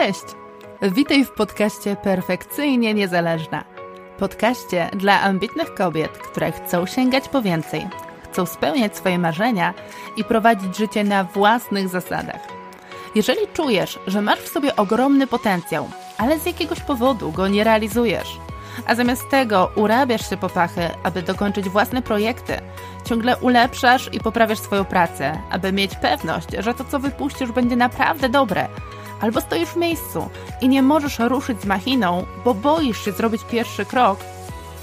Cześć! Witaj w podcaście Perfekcyjnie Niezależna. Podcaście dla ambitnych kobiet, które chcą sięgać po więcej, chcą spełniać swoje marzenia i prowadzić życie na własnych zasadach. Jeżeli czujesz, że masz w sobie ogromny potencjał, ale z jakiegoś powodu go nie realizujesz, a zamiast tego urabiasz się po pachy, aby dokończyć własne projekty, ciągle ulepszasz i poprawiasz swoją pracę, aby mieć pewność, że to, co wypuścisz, będzie naprawdę dobre – albo stoisz w miejscu i nie możesz ruszyć z machiną, bo boisz się zrobić pierwszy krok,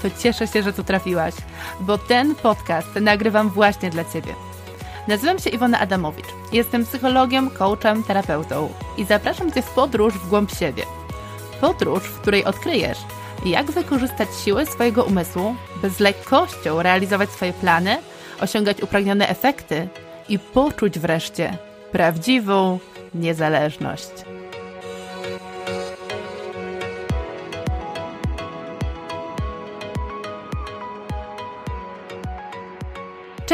to cieszę się, że tu trafiłaś, bo ten podcast nagrywam właśnie dla Ciebie. Nazywam się Iwona Adamowicz. Jestem psychologiem, coachem, terapeutą i zapraszam Cię w podróż w głąb siebie. Podróż, w której odkryjesz, jak wykorzystać siłę swojego umysłu, by z lekkością realizować swoje plany, osiągać upragnione efekty i poczuć wreszcie prawdziwą niezależność.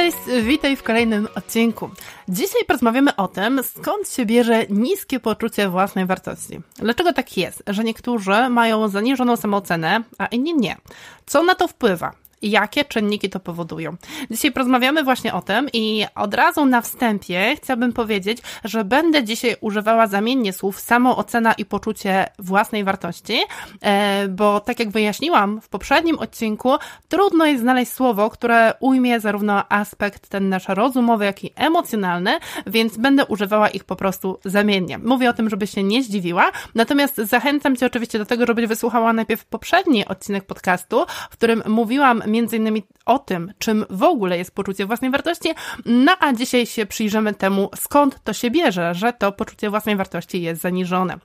Cześć, witaj w kolejnym odcinku. Dzisiaj porozmawiamy o tym, skąd się bierze niskie poczucie własnej wartości. Dlaczego tak jest, że niektórzy mają zaniżoną samoocenę, a inni nie? Co na to wpływa? Jakie czynniki to powodują. Dzisiaj porozmawiamy właśnie o tym i od razu na wstępie chciałabym powiedzieć, że będę dzisiaj używała zamiennie słów samoocena i poczucie własnej wartości, e, bo tak jak wyjaśniłam w poprzednim odcinku, trudno jest znaleźć słowo, które ujmie zarówno aspekt ten nasz rozumowy, jak i emocjonalny, więc będę używała ich po prostu zamiennie. Mówię o tym, żebyś się nie zdziwiła, natomiast zachęcam Cię oczywiście do tego, żebyś wysłuchała najpierw poprzedni odcinek podcastu, w którym mówiłam innymi o tym, czym w ogóle jest poczucie własnej wartości, no a dzisiaj się przyjrzymy temu, skąd to się bierze, że to poczucie własnej wartości jest zaniżone.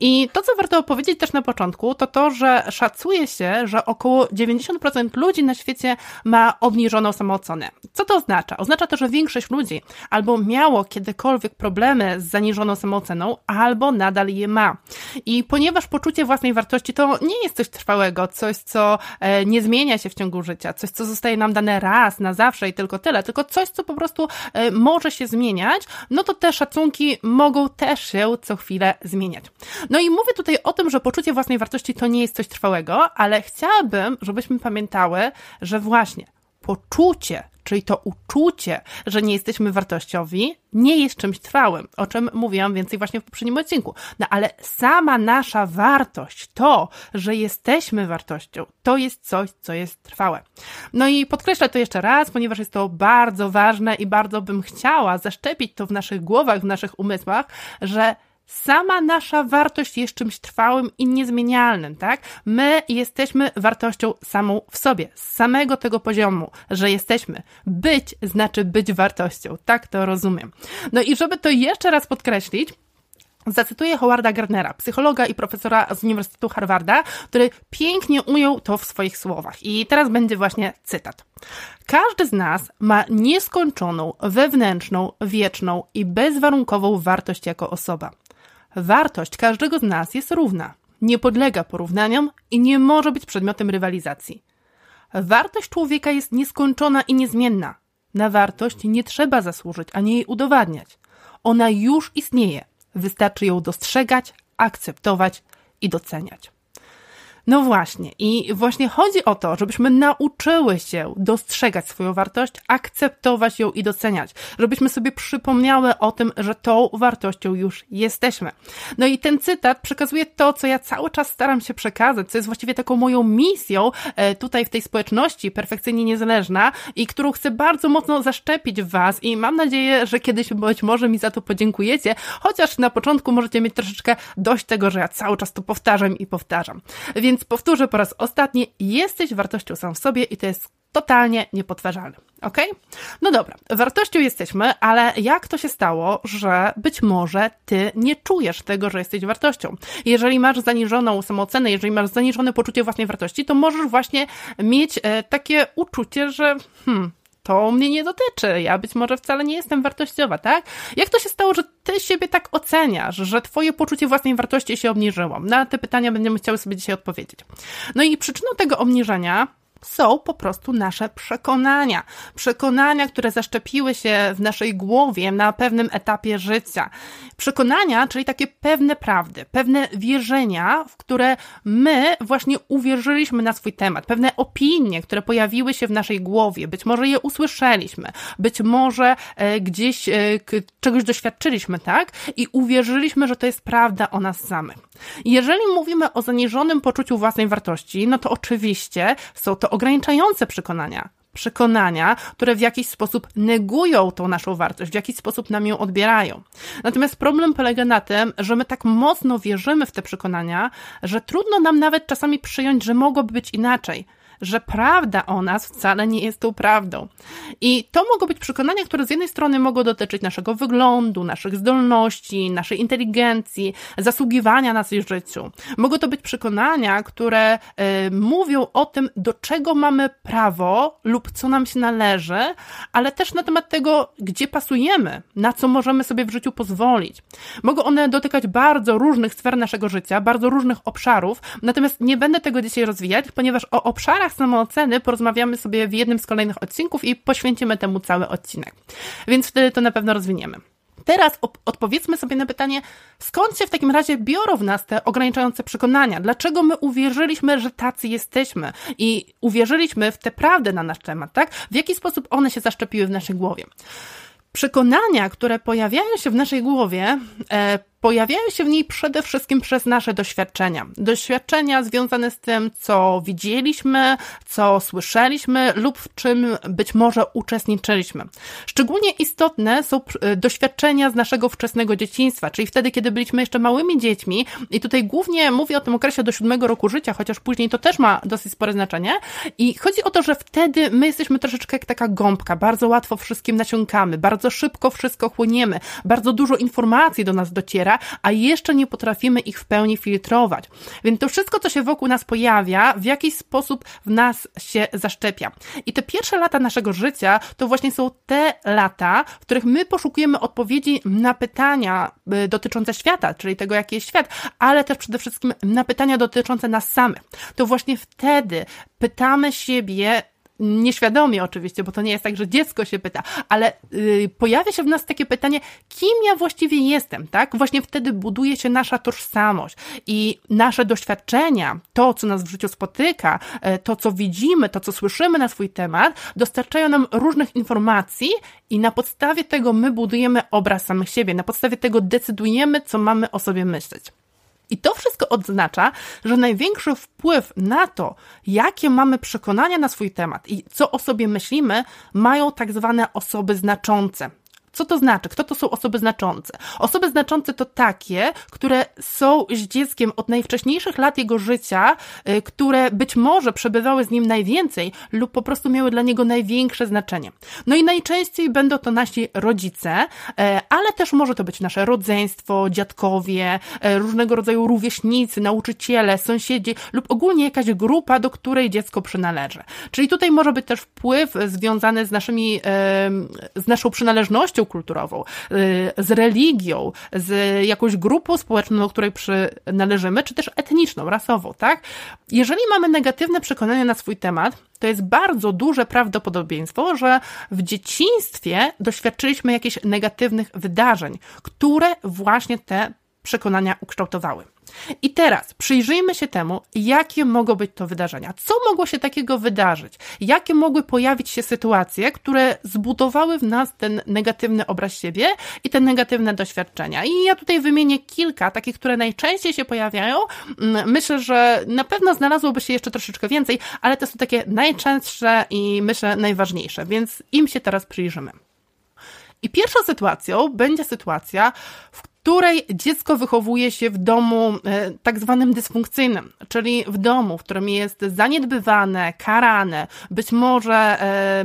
I to, co warto powiedzieć też na początku, to to, że szacuje się, że około 90% ludzi na świecie ma obniżoną samoocenę. Co to oznacza? Oznacza to, że większość ludzi albo miało kiedykolwiek problemy z zaniżoną samooceną, albo nadal je ma. I ponieważ poczucie własnej wartości to nie jest coś trwałego, coś, co e, nie zmienia się w ciągu życia, coś, co zostaje nam dane raz, na zawsze i tylko tyle, tylko coś, co po prostu e, może się zmieniać, no to te szacunki mogą też się co chwilę zmieniać. No i mówię tutaj o tym, że poczucie własnej wartości to nie jest coś trwałego, ale chciałabym, żebyśmy pamiętały, że właśnie poczucie czyli to uczucie, że nie jesteśmy wartościowi, nie jest czymś trwałym, o czym mówiłam więcej właśnie w poprzednim odcinku. No ale sama nasza wartość, to, że jesteśmy wartością, to jest coś, co jest trwałe. No i podkreślę to jeszcze raz, ponieważ jest to bardzo ważne i bardzo bym chciała zaszczepić to w naszych głowach, w naszych umysłach, że sama nasza wartość jest czymś trwałym i niezmienialnym, tak? My jesteśmy wartością samą w sobie, z samego tego poziomu, że jesteśmy. Być znaczy być wartością, tak to rozumiem. No i żeby to jeszcze raz podkreślić, Zacytuję Howarda Gardnera, psychologa i profesora z Uniwersytetu Harvarda, który pięknie ujął to w swoich słowach. I teraz będzie właśnie cytat. Każdy z nas ma nieskończoną, wewnętrzną, wieczną i bezwarunkową wartość jako osoba. Wartość każdego z nas jest równa, nie podlega porównaniom i nie może być przedmiotem rywalizacji. Wartość człowieka jest nieskończona i niezmienna. Na wartość nie trzeba zasłużyć ani jej udowadniać. Ona już istnieje. Wystarczy ją dostrzegać, akceptować i doceniać. No właśnie, i właśnie chodzi o to, żebyśmy nauczyły się dostrzegać swoją wartość, akceptować ją i doceniać, żebyśmy sobie przypomniały o tym, że tą wartością już jesteśmy. No i ten cytat przekazuje to, co ja cały czas staram się przekazać, co jest właściwie taką moją misją e, tutaj w tej społeczności perfekcyjnie niezależna i którą chcę bardzo mocno zaszczepić w Was i mam nadzieję, że kiedyś być może mi za to podziękujecie, chociaż na początku możecie mieć troszeczkę dość tego, że ja cały czas to powtarzam i powtarzam. Więc więc powtórzę po raz ostatni, jesteś wartością sam w sobie i to jest totalnie niepodważalne. Ok? No dobra, wartością jesteśmy, ale jak to się stało, że być może ty nie czujesz tego, że jesteś wartością? Jeżeli masz zaniżoną samoocenę, jeżeli masz zaniżone poczucie własnej wartości, to możesz właśnie mieć e, takie uczucie, że hmm, to mnie nie dotyczy, ja być może wcale nie jestem wartościowa, tak? Jak to się stało, że ty siebie tak oceniasz, że twoje poczucie własnej wartości się obniżyło? Na te pytania będziemy chciały sobie dzisiaj odpowiedzieć. No i przyczyną tego obniżenia są po prostu nasze przekonania. Przekonania, które zaszczepiły się w naszej głowie na pewnym etapie życia. Przekonania, czyli takie pewne prawdy, pewne wierzenia, w które my właśnie uwierzyliśmy na swój temat, pewne opinie, które pojawiły się w naszej głowie, być może je usłyszeliśmy, być może e, gdzieś e, czegoś doświadczyliśmy, tak? I uwierzyliśmy, że to jest prawda o nas samych. Jeżeli mówimy o zaniżonym poczuciu własnej wartości, no to oczywiście są to ograniczające przekonania. Przekonania, które w jakiś sposób negują tą naszą wartość, w jakiś sposób nam ją odbierają. Natomiast problem polega na tym, że my tak mocno wierzymy w te przekonania, że trudno nam nawet czasami przyjąć, że mogłoby być inaczej że prawda o nas wcale nie jest tą prawdą. I to mogą być przekonania, które z jednej strony mogą dotyczyć naszego wyglądu, naszych zdolności, naszej inteligencji, zasługiwania na coś życiu. Mogą to być przekonania, które y, mówią o tym, do czego mamy prawo lub co nam się należy, ale też na temat tego, gdzie pasujemy, na co możemy sobie w życiu pozwolić. Mogą one dotykać bardzo różnych sfer naszego życia, bardzo różnych obszarów, natomiast nie będę tego dzisiaj rozwijać, ponieważ o obszarach tematach samooceny porozmawiamy sobie w jednym z kolejnych odcinków i poświęcimy temu cały odcinek. Więc wtedy to na pewno rozwiniemy. Teraz odpowiedzmy sobie na pytanie, skąd się w takim razie biorą w nas te ograniczające przekonania? Dlaczego my uwierzyliśmy, że tacy jesteśmy i uwierzyliśmy w tę prawdę na nasz temat, tak? W jaki sposób one się zaszczepiły w naszej głowie? Przekonania, które pojawiają się w naszej głowie, e, pojawiają się w niej przede wszystkim przez nasze doświadczenia. Doświadczenia związane z tym, co widzieliśmy, co słyszeliśmy lub w czym być może uczestniczyliśmy. Szczególnie istotne są e, doświadczenia z naszego wczesnego dzieciństwa, czyli wtedy, kiedy byliśmy jeszcze małymi dziećmi i tutaj głównie mówię o tym okresie do siódmego roku życia, chociaż później to też ma dosyć spore znaczenie i chodzi o to, że wtedy my jesteśmy troszeczkę jak taka gąbka, bardzo łatwo wszystkim nasiąkamy, bardzo szybko wszystko chłoniemy, bardzo dużo informacji do nas dociera, a jeszcze nie potrafimy ich w pełni filtrować. Więc to wszystko, co się wokół nas pojawia, w jakiś sposób w nas się zaszczepia. I te pierwsze lata naszego życia to właśnie są te lata, w których my poszukujemy odpowiedzi na pytania y, dotyczące świata, czyli tego, jaki jest świat, ale też przede wszystkim na pytania dotyczące nas samych. To właśnie wtedy pytamy siebie, nieświadomie oczywiście, bo to nie jest tak, że dziecko się pyta, ale yy, pojawia się w nas takie pytanie, kim ja właściwie jestem, tak? Właśnie wtedy buduje się nasza tożsamość i nasze doświadczenia, to, co nas w życiu spotyka, yy, to, co widzimy, to, co słyszymy na swój temat, dostarczają nam różnych informacji i na podstawie tego my budujemy obraz samych siebie, na podstawie tego decydujemy, co mamy o sobie myśleć. I to wszystko oznacza, że największy wpływ na to, jakie mamy przekonania na swój temat i co o sobie myślimy, mają tak zwane osoby znaczące. Co to znaczy? Kto to są osoby znaczące? Osoby znaczące to takie, które są z dzieckiem od najwcześniejszych lat jego życia, y, które być może przebywały z nim najwięcej lub po prostu miały dla niego największe znaczenie. No i najczęściej będą to nasi rodzice, e, ale też może to być nasze rodzeństwo, dziadkowie, e, różnego rodzaju rówieśnicy, nauczyciele, sąsiedzi lub ogólnie jakaś grupa, do której dziecko przynależy. Czyli tutaj może być też wpływ związany z naszymi, z naszą przynależnością kulturową, y, z religią, z jakąś grupą społeczną, do której przynależymy, czy też etniczną, rasową, tak? Jeżeli mamy negatywne przekonania na swój temat, to jest bardzo duże prawdopodobieństwo, że w dzieciństwie doświadczyliśmy jakichś negatywnych wydarzeń, które właśnie te przekonania ukształtowały. I teraz przyjrzyjmy się temu, jakie mogą być to wydarzenia. Co mogło się takiego wydarzyć? Jakie mogły pojawić się sytuacje, które zbudowały w nas ten negatywny obraz siebie i te negatywne doświadczenia? I ja tutaj wymienię kilka, takich, które najczęściej się pojawiają. Mm, myślę, że na pewno znalazłoby się jeszcze troszeczkę więcej, ale to są takie najczęstsze i myślę najważniejsze, więc im się teraz przyjrzymy. I pierwszą sytuacją będzie sytuacja, w której dziecko wychowuje się w domu e, tak zwanym dysfunkcyjnym, czyli w domu, w którym jest zaniedbywane, karane, być może e,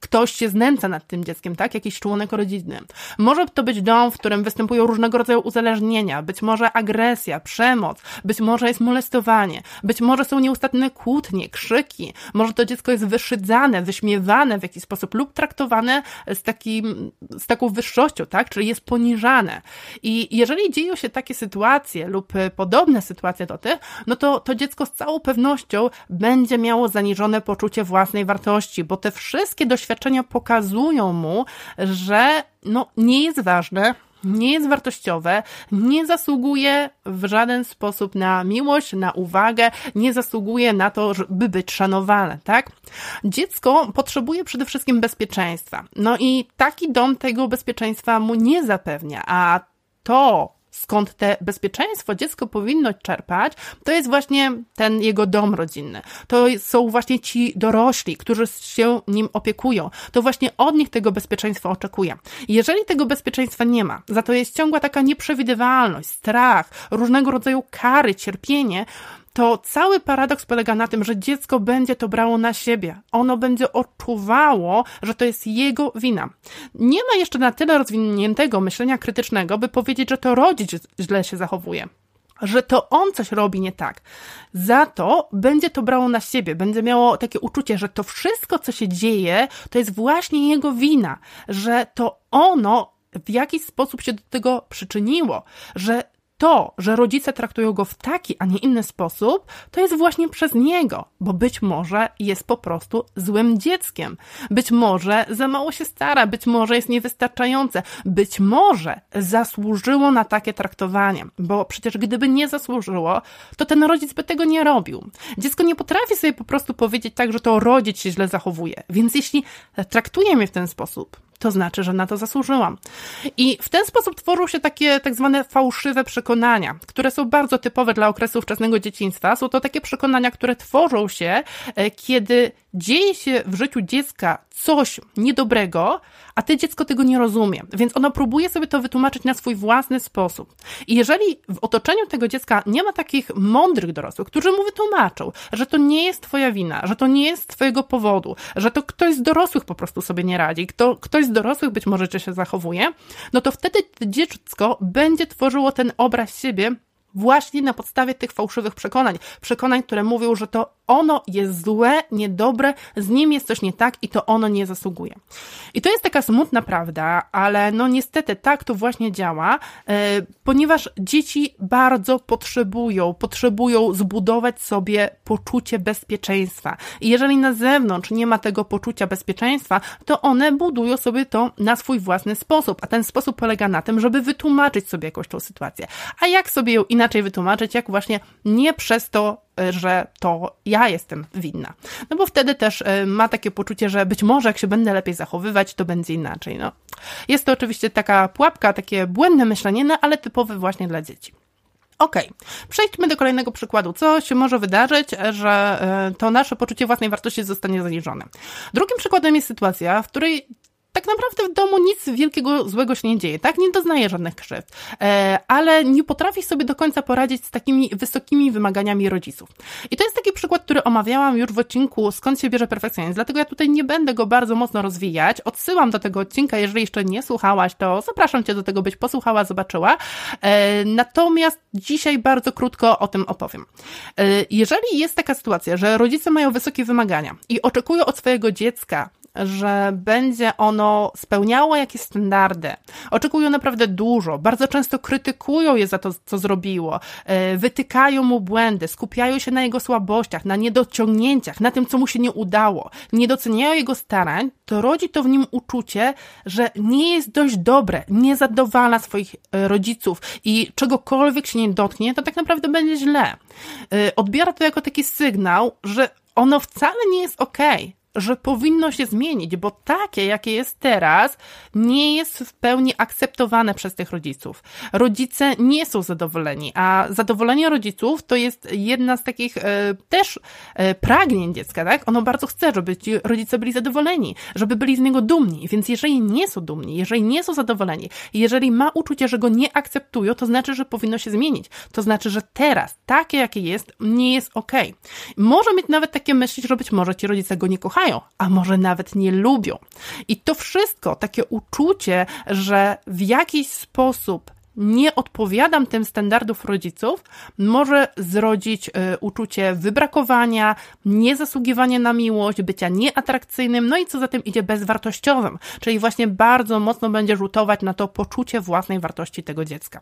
ktoś się znęca nad tym dzieckiem, tak? Jakiś członek rodziny. Może to być dom, w którym występują różnego rodzaju uzależnienia, być może agresja, przemoc, być może jest molestowanie, być może są nieustanne kłótnie, krzyki, może to dziecko jest wyszydzane, wyśmiewane w jakiś sposób lub traktowane z, takim, z taką wyższością, tak? Czyli jest poniżane. I jeżeli dzieją się takie sytuacje lub podobne sytuacje do tych, no to to dziecko z całą pewnością będzie miało zaniżone poczucie własnej wartości, bo te wszystkie doświadczenia pokazują mu, że no, nie jest ważne, nie jest wartościowe, nie zasługuje w żaden sposób na miłość, na uwagę, nie zasługuje na to, żeby być szanowane, tak? Dziecko potrzebuje przede wszystkim bezpieczeństwa. No i taki dom tego bezpieczeństwa mu nie zapewnia, a to, skąd te bezpieczeństwo dziecko powinno czerpać, to jest właśnie ten jego dom rodzinny. To są właśnie ci dorośli, którzy się nim opiekują. To właśnie od nich tego bezpieczeństwa oczekuje. Jeżeli tego bezpieczeństwa nie ma, za to jest ciągła taka nieprzewidywalność, strach, różnego rodzaju kary, cierpienie, to cały paradoks polega na tym, że dziecko będzie to brało na siebie. Ono będzie odczuwało, że to jest jego wina. Nie ma jeszcze na tyle rozwiniętego myślenia krytycznego, by powiedzieć, że to rodzic źle się zachowuje że to on coś robi nie tak. Za to będzie to brało na siebie, będzie miało takie uczucie, że to wszystko, co się dzieje, to jest właśnie jego wina, że to ono w jakiś sposób się do tego przyczyniło, że to, że rodzice traktują go w taki, a nie inny sposób, to jest właśnie przez niego, bo być może jest po prostu złym dzieckiem. Być może za mało się stara, być może jest niewystarczające, być może zasłużyło na takie traktowanie, bo przecież gdyby nie zasłużyło, to ten rodzic by tego nie robił. Dziecko nie potrafi sobie po prostu powiedzieć tak, że to rodzic się źle zachowuje. Więc jeśli traktuje mnie w ten sposób, to znaczy, że na to zasłużyłam. I w ten sposób tworzą się takie tak zwane fałszywe przekonania, które są bardzo typowe dla okresu wczesnego dzieciństwa. Są to takie przekonania, które tworzą się, e, kiedy dzieje się w życiu dziecka coś niedobrego, a ty dziecko tego nie rozumie, więc ono próbuje sobie to wytłumaczyć na swój własny sposób. I jeżeli w otoczeniu tego dziecka nie ma takich mądrych dorosłych, którzy mu wytłumaczą, że to nie jest twoja wina, że to nie jest twojego powodu, że to ktoś z dorosłych po prostu sobie nie radzi, kto, ktoś z dorosłych być może się zachowuje, no to wtedy dziecko będzie tworzyło ten obraz siebie właśnie na podstawie tych fałszywych przekonań. Przekonań, które mówią, że to ono jest złe, niedobre, z nim jest coś nie tak i to ono nie zasługuje. I to jest taka smutna prawda, ale no niestety tak to właśnie działa, e, ponieważ dzieci bardzo potrzebują, potrzebują zbudować sobie poczucie bezpieczeństwa. I jeżeli na zewnątrz nie ma tego poczucia bezpieczeństwa, to one budują sobie to na swój własny sposób, a ten sposób polega na tym, żeby wytłumaczyć sobie jakąś tą sytuację. A jak sobie ją inaczej wytłumaczyć, jak właśnie nie przez to że to ja jestem winna. No bo wtedy też e, ma takie poczucie, że być może jak się będę lepiej zachowywać, to będzie inaczej. No. Jest to oczywiście taka pułapka, takie błędne myślenie, no ale typowe właśnie dla dzieci. Ok, przejdźmy do kolejnego przykładu. Co się może wydarzyć, że e, to nasze poczucie własnej wartości zostanie zaniżone? Drugim przykładem jest sytuacja, w której tak naprawdę w domu nic wielkiego złego się nie dzieje, tak? Nie doznaje żadnych krzywd, e, ale nie potrafi sobie do końca poradzić z takimi wysokimi wymaganiami rodziców. I to jest taki przykład, który omawiałam już w odcinku Skąd się bierze perfekcjonizm, dlatego ja tutaj nie będę go bardzo mocno rozwijać. Odsyłam do tego odcinka, jeżeli jeszcze nie słuchałaś, to zapraszam Cię do tego, byś posłuchała, zobaczyła. E, natomiast dzisiaj bardzo krótko o tym opowiem. E, jeżeli jest taka sytuacja, że rodzice mają wysokie wymagania i oczekują od swojego dziecka że będzie ono spełniało jakieś standardy. Oczekują naprawdę dużo, bardzo często krytykują je za to, co zrobiło, e, wytykają mu błędy, skupiają się na jego słabościach, na niedociągnięciach, na tym, co mu się nie udało, nie doceniają jego starań, to rodzi to w nim uczucie, że nie jest dość dobre, nie zadowala swoich e, rodziców i czegokolwiek się nie dotknie, to tak naprawdę będzie źle. E, odbiera to jako taki sygnał, że ono wcale nie jest okay, że powinno się zmienić, bo takie, jakie jest teraz, nie jest w pełni akceptowane przez tych rodziców. Rodzice nie są zadowoleni, a zadowolenie rodziców to jest jedna z takich e, też e, pragnień dziecka, tak? Ono bardzo chce, żeby ci rodzice byli zadowoleni, żeby byli z niego dumni. Więc jeżeli nie są dumni, jeżeli nie są zadowoleni, jeżeli ma uczucie, że go nie akceptują, to znaczy, że powinno się zmienić. To znaczy, że teraz, takie jakie jest, nie jest ok. Może mieć nawet takie myśli, że być może ci rodzice go nie kochają, kochają, a może nawet nie lubią. I to wszystko, takie uczucie, że w jakiś sposób nie odpowiadam tym standardów rodziców, może zrodzić y, uczucie wybrakowania, niezasługiwania na miłość, bycia nieatrakcyjnym, no i co za tym idzie bezwartościowym, czyli właśnie bardzo mocno będzie rzutować na to poczucie własnej wartości tego dziecka.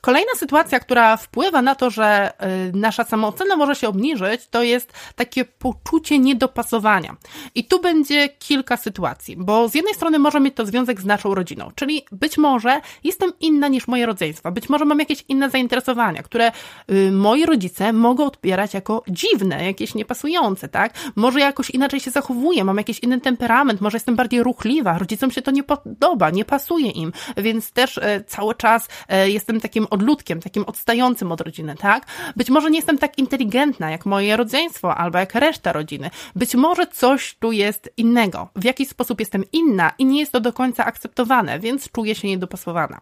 Kolejna sytuacja, która wpływa na to, że y, nasza samoocena może się obniżyć, to jest takie poczucie niedopasowania. I tu będzie kilka sytuacji, bo z jednej strony może mieć to związek z naszą rodziną, czyli być może jestem inna niż moje rodzeństwa, być może mam jakieś inne zainteresowania, które y, moi rodzice mogą odbierać jako dziwne, jakieś niepasujące, tak? Może jakoś inaczej się zachowuję, mam jakiś inny temperament, może jestem bardziej ruchliwa, rodzicom się to nie podoba, nie pasuje im, więc też y, cały czas jestem jestem takim odludkiem, takim odstającym od rodziny, tak? Być może nie jestem tak inteligentna jak moje rodzeństwo albo jak reszta rodziny. Być może coś tu jest innego. W jakiś sposób jestem inna i nie jest to do końca akceptowane, więc czuję się niedopasowana.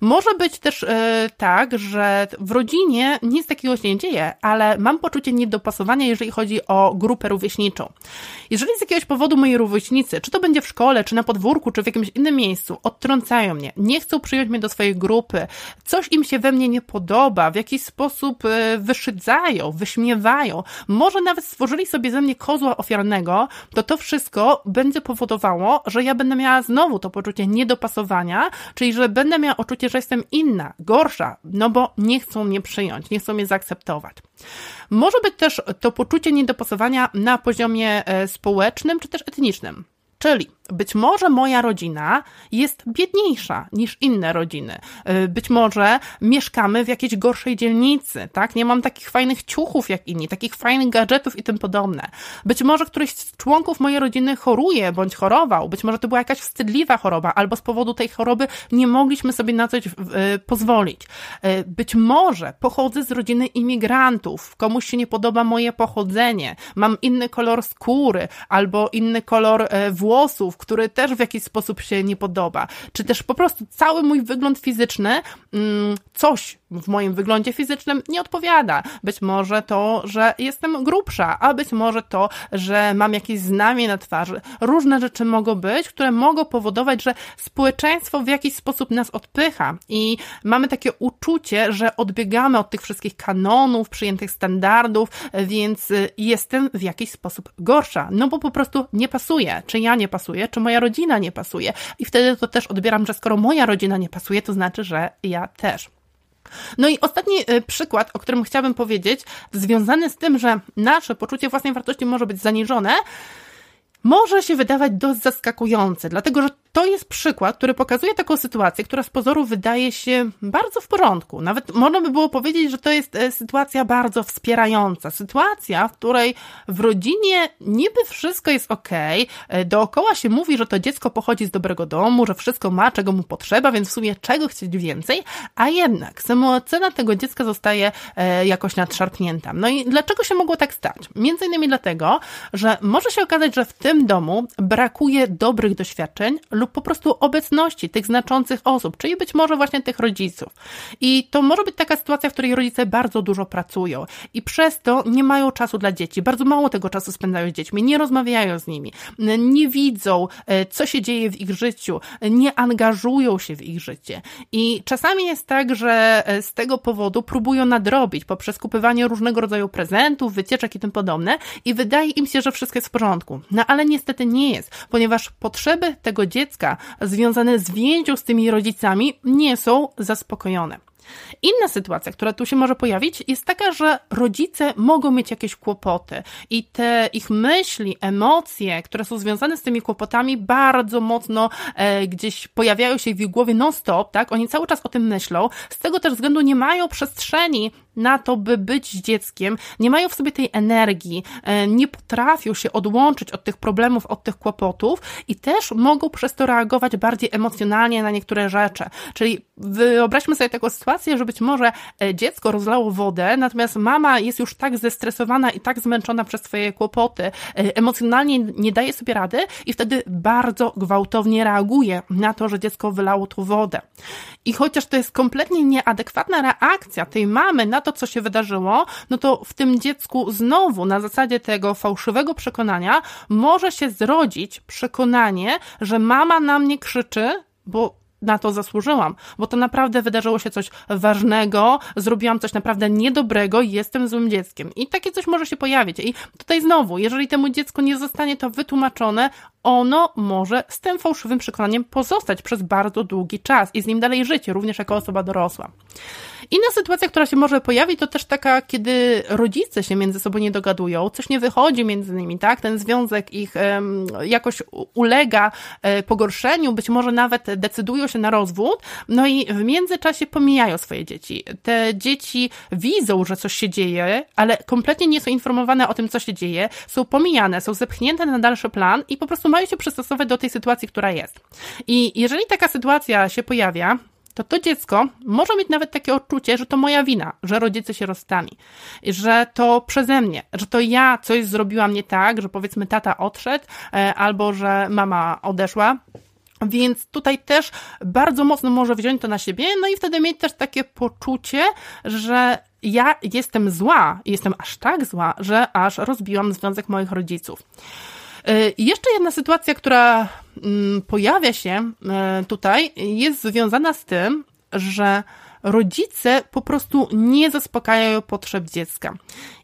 Może być też yy, tak, że w rodzinie nic takiego się nie dzieje, ale mam poczucie niedopasowania, jeżeli chodzi o grupę rówieśniczą. Jeżeli z jakiegoś powodu moi rówieśnicy, czy to będzie w szkole, czy na podwórku, czy w jakimś innym miejscu, odtrącają mnie, nie chcą przyjąć mnie do swojej grupy, coś im się we mnie nie podoba, w jakiś sposób e, wyszydzają, wyśmiewają, może nawet stworzyli sobie ze mnie kozła ofiarnego, to to wszystko będzie powodowało, że ja będę miała znowu to poczucie niedopasowania, czyli że będę miała uczucie, że jestem inna, gorsza, no bo nie chcą mnie przyjąć, nie chcą mnie zaakceptować. Może być też to poczucie niedopasowania na poziomie e, społecznym czy też etnicznym. Czyli być może moja rodzina jest biedniejsza niż inne rodziny. Y, być może mieszkamy w jakiejś gorszej dzielnicy, tak? Nie mam takich fajnych ciuchów jak inni, takich fajnych gadżetów i tym podobne. Być może któryś z członków mojej rodziny choruje bądź chorował. Być może to była jakaś wstydliwa choroba, albo z powodu tej choroby nie mogliśmy sobie na coś pozwolić. Y, być może pochodzę z rodziny imigrantów, komuś się nie podoba moje pochodzenie, mam inny kolor skóry albo inny kolor włosów, który też w jakiś sposób się nie podoba, czy też po prostu cały mój wygląd fizyczny, mm, coś w moim wyglądzie fizycznym nie odpowiada. Być może to, że jestem grubsza, a być może to, że mam jakieś znamie na twarzy. Różne rzeczy mogą być, które mogą powodować, że społeczeństwo w jakiś sposób nas odpycha i mamy takie uczucie, że odbiegamy od tych wszystkich kanonów, przyjętych standardów, więc jestem w jakiś sposób gorsza, no bo po prostu nie pasuje. Czy ja nie pasuję, czy moja rodzina nie pasuje. I wtedy to też odbieram, że skoro moja rodzina nie pasuje, to znaczy, że ja też. No i ostatni e, przykład, o którym chciałabym powiedzieć, związany z tym, że nasze poczucie własnej wartości może być zaniżone, może się wydawać dość zaskakujące, dlatego że to jest przykład, który pokazuje taką sytuację, która z pozoru wydaje się bardzo w porządku. Nawet można by było powiedzieć, że to jest e, sytuacja bardzo wspierająca. Sytuacja, w której w rodzinie niby wszystko jest ok, e, dookoła się mówi, że to dziecko pochodzi z dobrego domu, że wszystko ma, czego mu potrzeba, więc w sumie czego chcieć więcej, a jednak samoocena tego dziecka zostaje e, jakoś nadszarpnięta. No i dlaczego się mogło tak stać? Między innymi dlatego, że może się okazać, że w tym domu brakuje dobrych doświadczeń lub lub po prostu obecności tych znaczących osób, czyli być może właśnie tych rodziców. I to może być taka sytuacja, w której rodzice bardzo dużo pracują i przez to nie mają czasu dla dzieci, bardzo mało tego czasu spędzają z dziećmi, nie rozmawiają z nimi, nie widzą, e, co się dzieje w ich życiu, nie angażują się w ich życie. I czasami jest tak, że e, z tego powodu próbują nadrobić poprzez kupywanie różnego rodzaju prezentów, wycieczek i tym podobne i wydaje im się, że wszystko jest w porządku. No ale niestety nie jest, ponieważ potrzeby tego dziecka dziecka związane z więzią z tymi rodzicami nie są zaspokojone. Inna sytuacja, która tu się może pojawić, jest taka, że rodzice mogą mieć jakieś kłopoty i te ich myśli, emocje, które są związane z tymi kłopotami, bardzo mocno e, gdzieś pojawiają się w ich głowie non-stop, tak? Oni cały czas o tym myślą. Z tego też względu nie mają przestrzeni na to, by być dzieckiem, nie mają w sobie tej energii, e, nie potrafią się odłączyć od tych problemów, od tych kłopotów i też mogą przez to reagować bardziej emocjonalnie na niektóre rzeczy. Czyli wyobraźmy sobie taką sytuację, sytuację, że być może e, dziecko rozlało wodę, natomiast mama jest już tak zestresowana i tak zmęczona przez swoje kłopoty, e, emocjonalnie nie daje sobie rady i wtedy bardzo gwałtownie reaguje na to, że dziecko wylało tu wodę. I chociaż to jest kompletnie nieadekwatna reakcja tej mamy na to, co się wydarzyło, no to w tym dziecku znowu na zasadzie tego fałszywego przekonania może się zrodzić przekonanie, że mama na mnie krzyczy, bo na to zasłużyłam, bo to naprawdę wydarzyło się coś ważnego, zrobiłam coś naprawdę niedobrego i jestem złym dzieckiem. I takie coś może się pojawić. I tutaj znowu, jeżeli temu dziecku nie zostanie to wytłumaczone, ono może z tym fałszywym przekonaniem pozostać przez bardzo długi czas i z nim dalej żyć, również jako osoba dorosła. Inna sytuacja, która się może pojawić, to też taka, kiedy rodzice się między sobą nie dogadują, coś nie wychodzi między nimi, tak? Ten związek ich jakoś ulega e, pogorszeniu, być może nawet decydują się na rozwód, no i w międzyczasie pomijają swoje dzieci. Te dzieci widzą, że coś się dzieje, ale kompletnie nie są informowane o tym, co się dzieje, są pomijane, są zepchnięte na dalszy plan i po prostu mają się przystosować do tej sytuacji, która jest. I jeżeli taka sytuacja się pojawia, to to dziecko może mieć nawet takie odczucie, że to moja wina, że rodzice się rozstali, że to przeze mnie, że to ja coś zrobiłam nie tak, że powiedzmy tata odszedł, e, albo że mama odeszła. Więc tutaj też bardzo mocno może wziąć to na siebie, no i wtedy mieć też takie poczucie, że ja jestem zła, jestem aż tak zła, że aż rozbiłam związek moich rodziców. E, jeszcze jedna sytuacja, która mm, pojawia się e, tutaj, jest związana z tym, że rodzice po prostu nie zaspokajają potrzeb dziecka.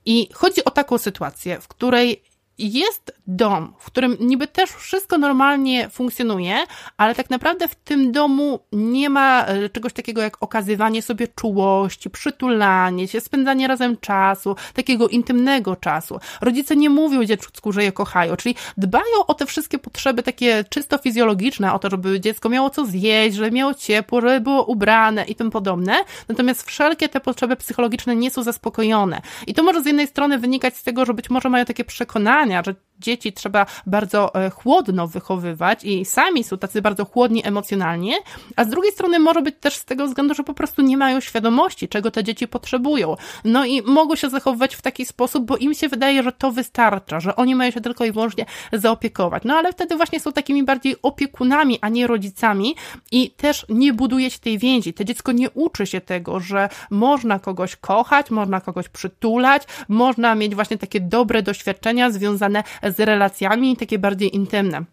I chodzi o taką sytuację, w której jest dom, w którym niby też wszystko normalnie funkcjonuje, ale tak naprawdę w tym domu nie ma e, czegoś takiego jak okazywanie sobie czułości, przytulanie się, spędzanie razem czasu, takiego intymnego czasu. Rodzice nie mówią dziecku, że je kochają, czyli dbają o te wszystkie potrzeby takie czysto fizjologiczne, o to, żeby dziecko miało co zjeść, żeby miało ciepło, żeby było ubrane i tym podobne. Natomiast wszelkie te potrzeby psychologiczne nie są zaspokojone. I to może z jednej strony wynikać z tego, że być może mają takie przekonania, że dzieci trzeba bardzo e, chłodno wychowywać i sami są tacy bardzo chłodni emocjonalnie, a z drugiej strony może być też z tego względu, że po prostu nie mają świadomości, czego te dzieci potrzebują. No i mogą się zachowywać w taki sposób, bo im się wydaje, że to wystarcza, że oni mają się tylko i wyłącznie zaopiekować. No ale wtedy właśnie są takimi bardziej opiekunami, a nie rodzicami i też nie buduje się tej więzi. To dziecko nie uczy się tego, że można kogoś kochać, można kogoś przytulać, można mieć właśnie takie dobre doświadczenia związane z relacjami, takie bardziej intymne.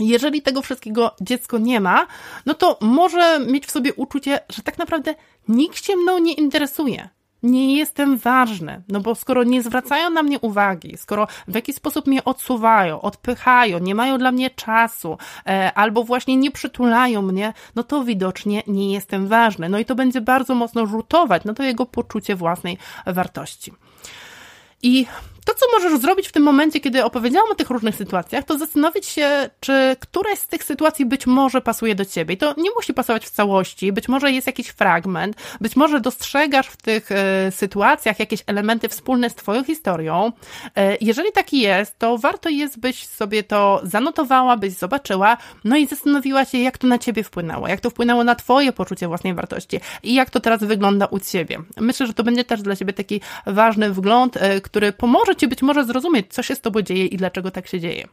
Jeżeli tego wszystkiego dziecko nie ma, no to może mieć w sobie uczucie, że tak naprawdę nikt się mną nie interesuje. Nie jestem ważny, no bo skoro nie zwracają na mnie uwagi, skoro w jakiś sposób mnie odsuwają, odpychają, nie mają dla mnie czasu, e, albo właśnie nie przytulają mnie, no to widocznie nie jestem ważny. No i to będzie bardzo mocno rzutować na to jego poczucie własnej wartości. I to, co możesz zrobić w tym momencie, kiedy opowiedziałam o tych różnych sytuacjach, to zastanowić się, czy któraś z tych sytuacji być może pasuje do ciebie. I to nie musi pasować w całości, być może jest jakiś fragment, być może dostrzegasz w tych e, sytuacjach jakieś elementy wspólne z twoją historią. E, jeżeli taki jest, to warto jest, byś sobie to zanotowała, byś zobaczyła, no i zastanowiła się, jak to na ciebie wpłynęło, jak to wpłynęło na twoje poczucie własnej wartości i jak to teraz wygląda u ciebie. Myślę, że to będzie też dla ciebie taki ważny wgląd, e, który pomoże ci być może zrozumieć, co się z tobą dzieje i dlaczego tak się dzieje.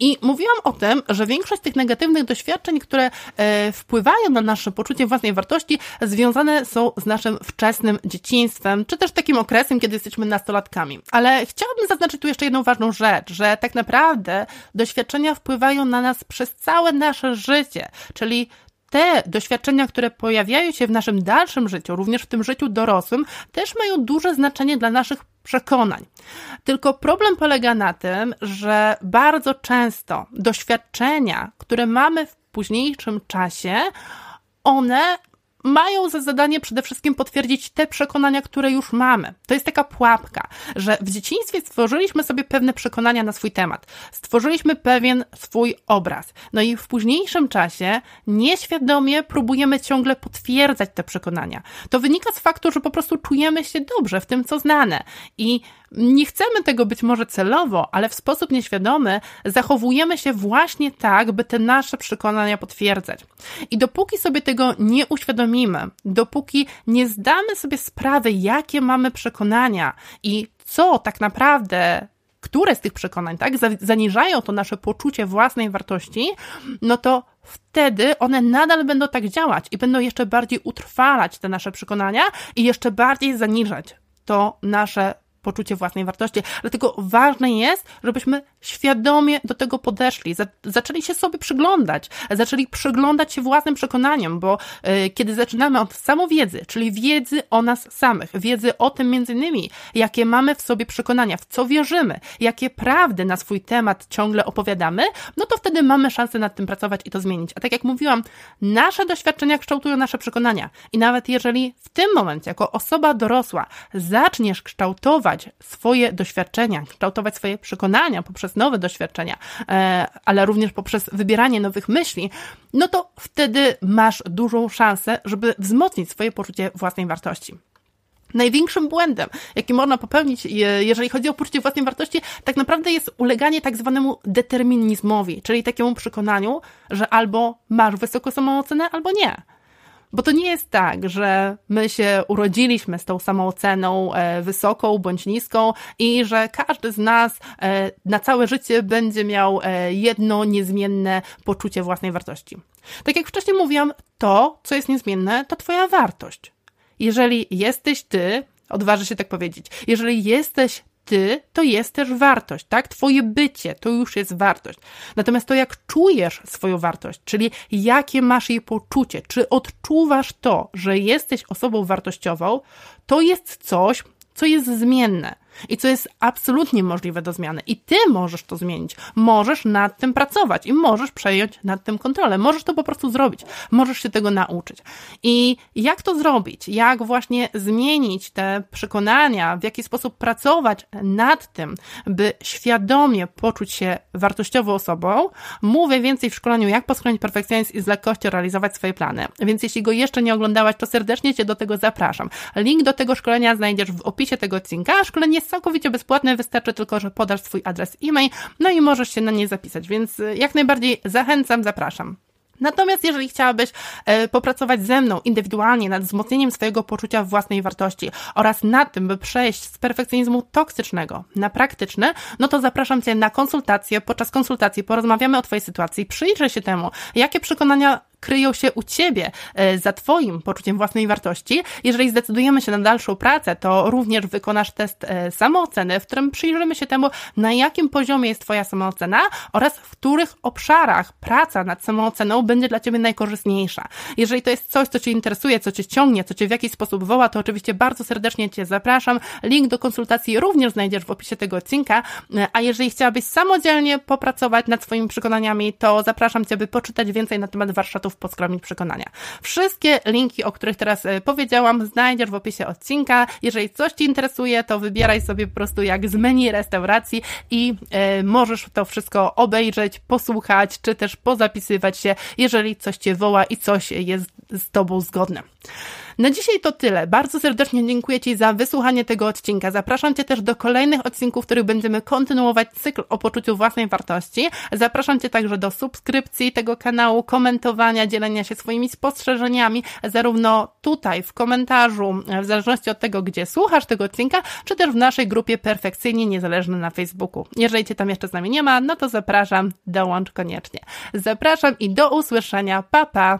I mówiłam o tym, że większość tych negatywnych doświadczeń, które e, wpływają na nasze poczucie własnej wartości, związane są z naszym wczesnym dzieciństwem, czy też takim okresem, kiedy jesteśmy nastolatkami. Ale chciałabym zaznaczyć tu jeszcze jedną ważną rzecz, że tak naprawdę doświadczenia wpływają na nas przez całe nasze życie, czyli te doświadczenia, które pojawiają się w naszym dalszym życiu, również w tym życiu dorosłym, też mają duże znaczenie dla naszych przekonań. Tylko problem polega na tym, że bardzo często doświadczenia, które mamy w późniejszym czasie, one mają za zadanie przede wszystkim potwierdzić te przekonania, które już mamy. To jest taka pułapka, że w dzieciństwie stworzyliśmy sobie pewne przekonania na swój temat, stworzyliśmy pewien swój obraz. No i w późniejszym czasie nieświadomie próbujemy ciągle potwierdzać te przekonania. To wynika z faktu, że po prostu czujemy się dobrze w tym, co znane i nie chcemy tego być może celowo, ale w sposób nieświadomy zachowujemy się właśnie tak, by te nasze przekonania potwierdzać. I dopóki sobie tego nie uświadomimy, dopóki nie zdamy sobie sprawy, jakie mamy przekonania i co tak naprawdę które z tych przekonań, tak, zaniżają to nasze poczucie własnej wartości, no to wtedy one nadal będą tak działać i będą jeszcze bardziej utrwalać te nasze przekonania i jeszcze bardziej zaniżać to nasze poczucie własnej wartości. Dlatego ważne jest, żebyśmy świadomie do tego podeszli, zaczęli się sobie przyglądać, zaczęli przyglądać się własnym przekonaniom, bo y, kiedy zaczynamy od samowiedzy, czyli wiedzy o nas samych, wiedzy o tym między innymi, jakie mamy w sobie przekonania, w co wierzymy, jakie prawdy na swój temat ciągle opowiadamy, no to wtedy mamy szansę nad tym pracować i to zmienić. A tak jak mówiłam, nasze doświadczenia kształtują nasze przekonania i nawet jeżeli w tym momencie, jako osoba dorosła, zaczniesz kształtować kształtować swoje doświadczenia, kształtować swoje przekonania poprzez nowe doświadczenia, e, ale również poprzez wybieranie nowych myśli, no to wtedy masz dużą szansę, żeby wzmocnić swoje poczucie własnej wartości. Największym błędem, jaki można popełnić, jeżeli chodzi o poczucie własnej wartości, tak naprawdę jest uleganie tak zwanemu determinizmowi, czyli takiemu przekonaniu, że albo masz wysoką samoocenę, albo nie. Bo to nie jest tak, że my się urodziliśmy z tą samooceną e, wysoką bądź niską i że każdy z nas e, na całe życie będzie miał e, jedno niezmienne poczucie własnej wartości. Tak jak wcześniej mówiłam, to, co jest niezmienne, to Twoja wartość. Jeżeli jesteś Ty, odważę się tak powiedzieć, jeżeli jesteś ty, to jest też wartość, tak? Twoje bycie to już jest wartość. Natomiast to, jak czujesz swoją wartość, czyli jakie masz jej poczucie, czy odczuwasz to, że jesteś osobą wartościową, to jest coś, co jest zmienne i co jest absolutnie możliwe do zmiany. I ty możesz to zmienić. Możesz nad tym pracować i możesz przejąć nad tym kontrolę. Możesz to po prostu zrobić. Możesz się tego nauczyć. I jak to zrobić? Jak właśnie zmienić te przekonania? W jaki sposób pracować nad tym, by świadomie poczuć się wartościową osobą? Mówię więcej w szkoleniu, jak poskronić perfekcjonizm i z lekkością realizować swoje plany. Więc jeśli go jeszcze nie oglądałaś, to serdecznie Cię do tego zapraszam. Link do tego szkolenia znajdziesz w opisie tego odcinka. Szkolenie jest całkowicie bezpłatne, wystarczy tylko, że podasz swój adres e-mail, no i możesz się na nie zapisać, więc y, jak najbardziej zachęcam, zapraszam. Natomiast jeżeli chciałabyś e, popracować ze mną indywidualnie nad wzmocnieniem swojego poczucia własnej wartości oraz nad tym, by przejść z perfekcjonizmu toksycznego na praktyczny, no to zapraszam Cię na konsultację. Podczas konsultacji porozmawiamy o Twojej sytuacji, przyjrzę się temu, jakie przekonania kryją się u Ciebie e, za Twoim poczuciem własnej wartości. Jeżeli zdecydujemy się na dalszą pracę, to również wykonasz test e, samooceny, w którym przyjrzymy się temu, na jakim poziomie jest Twoja samoocena oraz w których obszarach praca nad samooceną będzie dla Ciebie najkorzystniejsza. Jeżeli to jest coś, co Cię interesuje, co Cię ciągnie, co Cię w jakiś sposób woła, to oczywiście bardzo serdecznie Cię zapraszam. Link do konsultacji również znajdziesz w opisie tego odcinka. E, a jeżeli chciałabyś samodzielnie popracować nad swoimi przekonaniami, to zapraszam Cię, by poczytać więcej na temat warsztatów sposób podskromić przekonania. Wszystkie linki, o których teraz e, powiedziałam, znajdziesz w opisie odcinka. Jeżeli coś Ci interesuje, to wybieraj sobie po prostu jak z menu restauracji i e, możesz to wszystko obejrzeć, posłuchać, czy też pozapisywać się, jeżeli coś Cię woła i coś jest z Tobą zgodne. Na dzisiaj to tyle. Bardzo serdecznie dziękuję Ci za wysłuchanie tego odcinka. Zapraszam Cię też do kolejnych odcinków, w których będziemy kontynuować cykl o poczuciu własnej wartości. Zapraszam Cię także do subskrypcji tego kanału, komentowania, dzielenia się swoimi spostrzeżeniami, zarówno tutaj w komentarzu, w zależności od tego, gdzie słuchasz tego odcinka, czy też w naszej grupie Perfekcyjnie Niezależne na Facebooku. Jeżeli Cię tam jeszcze z nami nie ma, no to zapraszam, dołącz koniecznie. Zapraszam i do usłyszenia. Pa, pa!